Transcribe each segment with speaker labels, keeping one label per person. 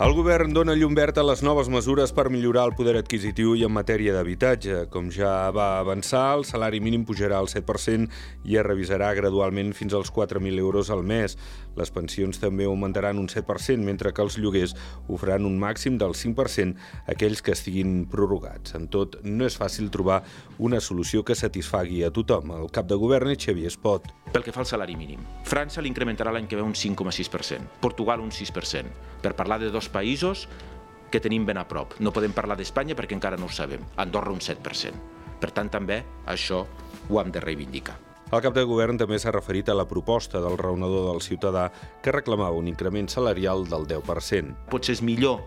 Speaker 1: El govern dona llum verd a les noves mesures per millorar el poder adquisitiu i en matèria d'habitatge. Com ja va avançar, el salari mínim pujarà al 7% i es revisarà gradualment fins als 4.000 euros al mes. Les pensions també augmentaran un 7%, mentre que els lloguers ho faran un màxim del 5% aquells que estiguin prorrogats. En tot, no és fàcil trobar una solució que satisfagui a tothom. El cap de govern Xavier Espot.
Speaker 2: Pel que fa al salari mínim, França l'incrementarà l'any que ve un 5,6%, Portugal un 6%, per parlar de dos països que tenim ben a prop. No podem parlar d'Espanya perquè encara no ho sabem. Andorra un 7%. Per tant, també això ho hem de reivindicar.
Speaker 1: El cap de govern també s'ha referit a la proposta del raonador del ciutadà que reclamava un increment salarial del 10%.
Speaker 2: Potser és millor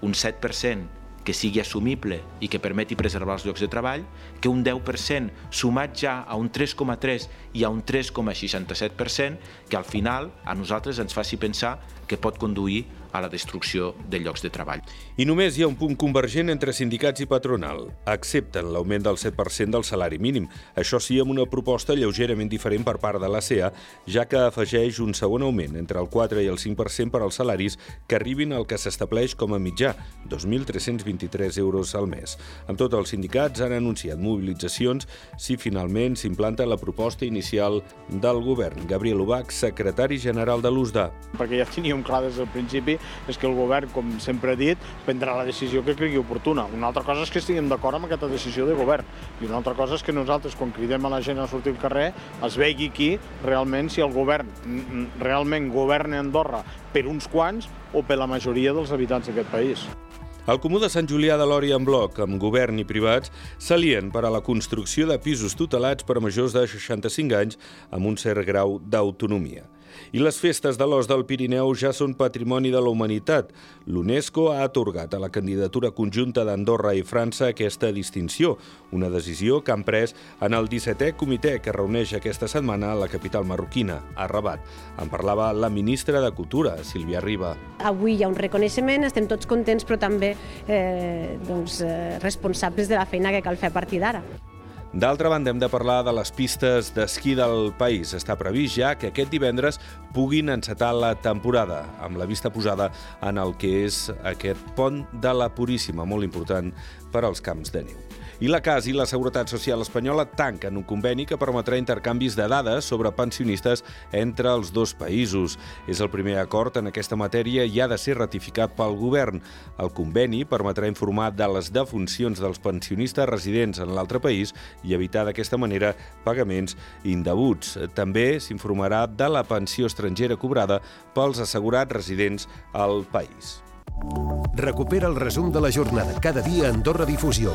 Speaker 2: un 7% que sigui assumible i que permeti preservar els llocs de treball, que un 10% sumat ja a un 3,3 i a un 3,67%, que al final a nosaltres ens faci pensar que pot conduir a la destrucció de llocs de treball.
Speaker 1: I només hi ha un punt convergent entre sindicats i patronal. Accepten l'augment del 7% del salari mínim. Això sí, amb una proposta lleugerament diferent per part de la CEA, ja que afegeix un segon augment entre el 4 i el 5% per als salaris que arribin al que s'estableix com a mitjà, 2.323 euros al mes. Amb tot, els sindicats han anunciat mobilitzacions si finalment s'implanta la proposta inicial del govern. Gabriel Ubach, secretari general de l'USDA.
Speaker 3: Perquè ja teníem clar des del principi és que el govern, com sempre he dit, prendrà la decisió que cregui oportuna. Una altra cosa és que estiguem d'acord amb aquesta decisió de govern i una altra cosa és que nosaltres, quan cridem a la gent a sortir al carrer, es vegi aquí realment si el govern realment governa Andorra per uns quants o per la majoria dels habitants d'aquest país.
Speaker 1: El Comú de Sant Julià de Lòria en bloc, amb govern i privats, s'alien per a la construcció de pisos tutelats per a majors de 65 anys amb un cert grau d'autonomia. I les festes de l'os del Pirineu ja són patrimoni de la humanitat. L'UNESCO ha atorgat a la candidatura conjunta d'Andorra i França aquesta distinció, una decisió que han pres en el 17è comitè que reuneix aquesta setmana a la capital marroquina, a Rabat. En parlava la ministra de Cultura, Sílvia Riba.
Speaker 4: Avui hi ha un reconeixement, estem tots contents, però també eh, doncs, eh, responsables de la feina que cal fer a partir d'ara.
Speaker 1: D'altra banda, hem de parlar de les pistes d'esquí del país. Està previst ja que aquest divendres puguin encetar la temporada, amb la vista posada en el que és aquest pont de la Puríssima, molt important per als camps de neu. I la CAS i la Seguretat Social Espanyola tanquen un conveni que permetrà intercanvis de dades sobre pensionistes entre els dos països. És el primer acord en aquesta matèria i ha de ser ratificat pel govern. El conveni permetrà informar de les defuncions dels pensionistes residents en l'altre país i evitar d'aquesta manera pagaments indeguts. També s'informarà de la pensió estrangera cobrada pels assegurats residents al país.
Speaker 5: Recupera el resum de la jornada cada dia a Andorra Difusió.